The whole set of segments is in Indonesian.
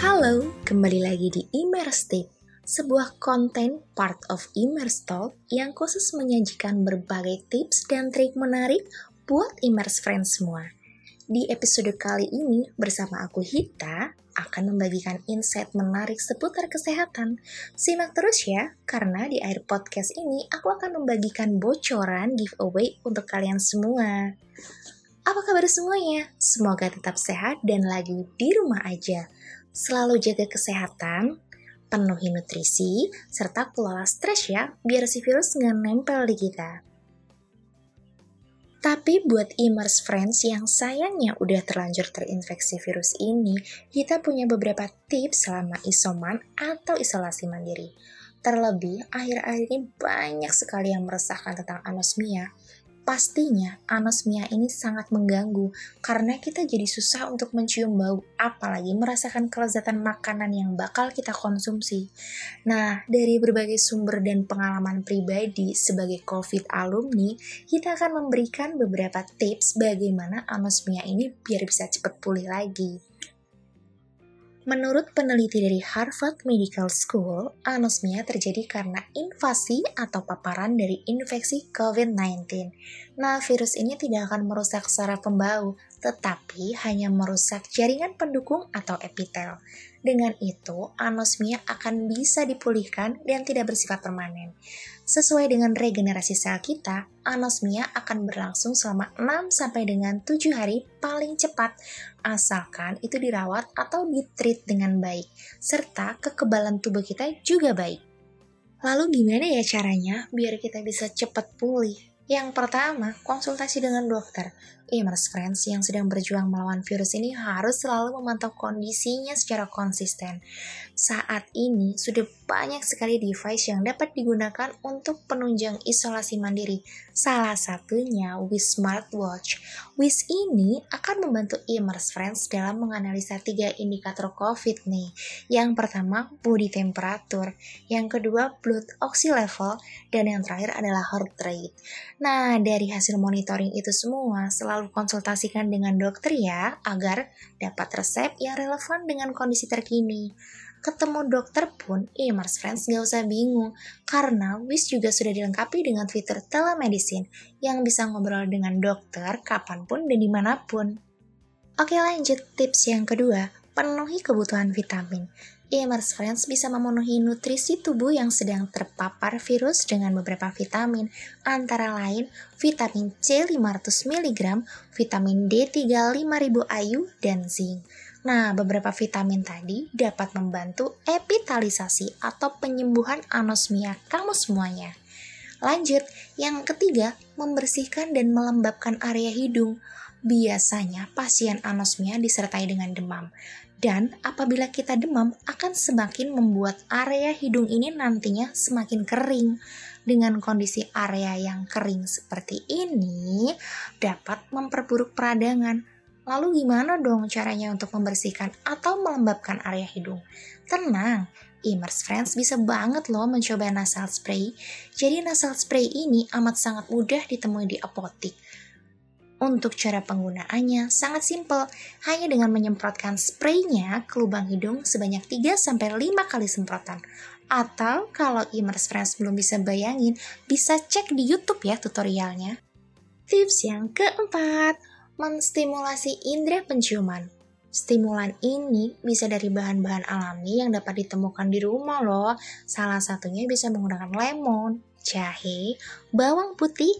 Halo, kembali lagi di Immerse Tip, sebuah konten part of Immerse Talk yang khusus menyajikan berbagai tips dan trik menarik buat Immerse Friends semua. Di episode kali ini bersama aku Hita akan membagikan insight menarik seputar kesehatan. Simak terus ya, karena di akhir podcast ini aku akan membagikan bocoran giveaway untuk kalian semua. Apa kabar semuanya? Semoga tetap sehat dan lagi di rumah aja. Selalu jaga kesehatan, penuhi nutrisi, serta kelola stres ya, biar si virus nggak nempel di kita. Tapi buat Imers Friends yang sayangnya udah terlanjur terinfeksi virus ini, kita punya beberapa tips selama isoman atau isolasi mandiri. Terlebih, akhir-akhir ini banyak sekali yang meresahkan tentang anosmia, Pastinya anosmia ini sangat mengganggu karena kita jadi susah untuk mencium bau, apalagi merasakan kelezatan makanan yang bakal kita konsumsi. Nah, dari berbagai sumber dan pengalaman pribadi sebagai COVID alumni, kita akan memberikan beberapa tips bagaimana anosmia ini biar bisa cepat pulih lagi. Menurut peneliti dari Harvard Medical School, anosmia terjadi karena invasi atau paparan dari infeksi COVID-19. Nah, virus ini tidak akan merusak saraf pembau, tetapi hanya merusak jaringan pendukung atau epitel. Dengan itu, anosmia akan bisa dipulihkan dan tidak bersifat permanen. Sesuai dengan regenerasi sel kita, anosmia akan berlangsung selama 6 sampai dengan 7 hari paling cepat, asalkan itu dirawat atau ditreat dengan baik, serta kekebalan tubuh kita juga baik. Lalu gimana ya caranya biar kita bisa cepat pulih? Yang pertama, konsultasi dengan dokter. Imers Friends yang sedang berjuang melawan virus ini harus selalu memantau kondisinya secara konsisten. Saat ini sudah banyak sekali device yang dapat digunakan untuk penunjang isolasi mandiri. Salah satunya Wiz Smartwatch. Wiz ini akan membantu Imers Friends dalam menganalisa tiga indikator COVID nih. Yang pertama, body temperature. Yang kedua, blood oxy level. Dan yang terakhir adalah heart rate. Nah, dari hasil monitoring itu semua, selalu konsultasikan dengan dokter ya, agar dapat resep yang relevan dengan kondisi terkini. Ketemu dokter pun, eh Mars Friends gak usah bingung, karena WIS juga sudah dilengkapi dengan fitur telemedicine yang bisa ngobrol dengan dokter kapan pun dan di mana pun. Oke lanjut, tips yang kedua, penuhi kebutuhan vitamin. E-Mars Friends bisa memenuhi nutrisi tubuh yang sedang terpapar virus dengan beberapa vitamin, antara lain vitamin C 500 mg, vitamin D3 5000 IU, dan zinc. Nah, beberapa vitamin tadi dapat membantu epitalisasi atau penyembuhan anosmia kamu semuanya. Lanjut, yang ketiga, membersihkan dan melembabkan area hidung. Biasanya pasien anosmia disertai dengan demam. Dan apabila kita demam akan semakin membuat area hidung ini nantinya semakin kering. Dengan kondisi area yang kering seperti ini dapat memperburuk peradangan. Lalu gimana dong caranya untuk membersihkan atau melembabkan area hidung? Tenang, Imers Friends bisa banget loh mencoba nasal spray. Jadi nasal spray ini amat sangat mudah ditemui di apotik untuk cara penggunaannya sangat simpel, hanya dengan menyemprotkan spraynya ke lubang hidung sebanyak 3-5 kali semprotan. Atau kalau Imers Friends belum bisa bayangin, bisa cek di YouTube ya tutorialnya. Tips yang keempat, menstimulasi indera penciuman. Stimulan ini bisa dari bahan-bahan alami yang dapat ditemukan di rumah loh. Salah satunya bisa menggunakan lemon, jahe, bawang putih,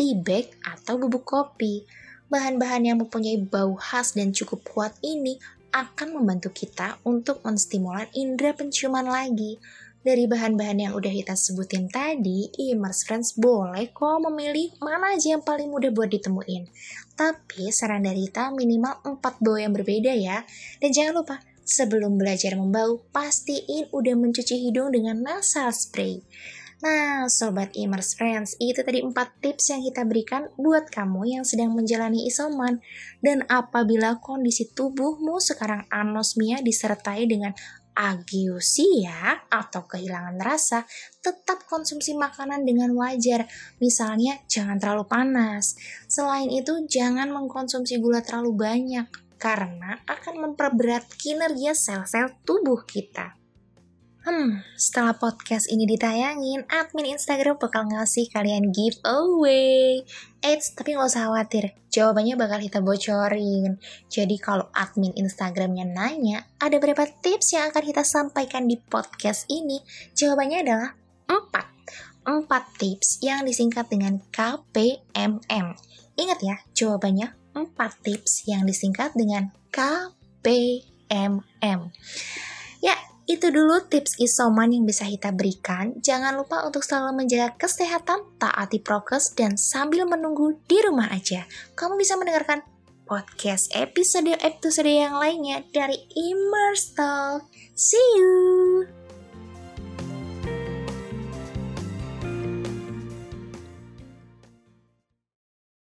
tea bag, atau bubuk kopi. Bahan-bahan yang mempunyai bau khas dan cukup kuat ini akan membantu kita untuk menstimulan indera penciuman lagi. Dari bahan-bahan yang udah kita sebutin tadi, Imers Friends boleh kok memilih mana aja yang paling mudah buat ditemuin. Tapi saran dari kita minimal 4 bau yang berbeda ya. Dan jangan lupa, sebelum belajar membau, pastiin udah mencuci hidung dengan nasal spray. Nah, Sobat Imers Friends, itu tadi 4 tips yang kita berikan buat kamu yang sedang menjalani isoman. Dan apabila kondisi tubuhmu sekarang anosmia disertai dengan agiusia atau kehilangan rasa, tetap konsumsi makanan dengan wajar. Misalnya, jangan terlalu panas. Selain itu, jangan mengkonsumsi gula terlalu banyak karena akan memperberat kinerja sel-sel tubuh kita. Hmm, setelah podcast ini ditayangin, admin Instagram bakal ngasih kalian giveaway. Eits, tapi nggak usah khawatir, jawabannya bakal kita bocorin. Jadi kalau admin Instagramnya nanya, ada berapa tips yang akan kita sampaikan di podcast ini? Jawabannya adalah 4. 4 tips yang disingkat dengan KPMM. Ingat ya, jawabannya 4 tips yang disingkat dengan KPMM. Ya, itu dulu tips isoman yang bisa kita berikan. Jangan lupa untuk selalu menjaga kesehatan, taati prokes, dan sambil menunggu di rumah aja. Kamu bisa mendengarkan podcast episode-episode yang lainnya dari Immerse Talk. See you!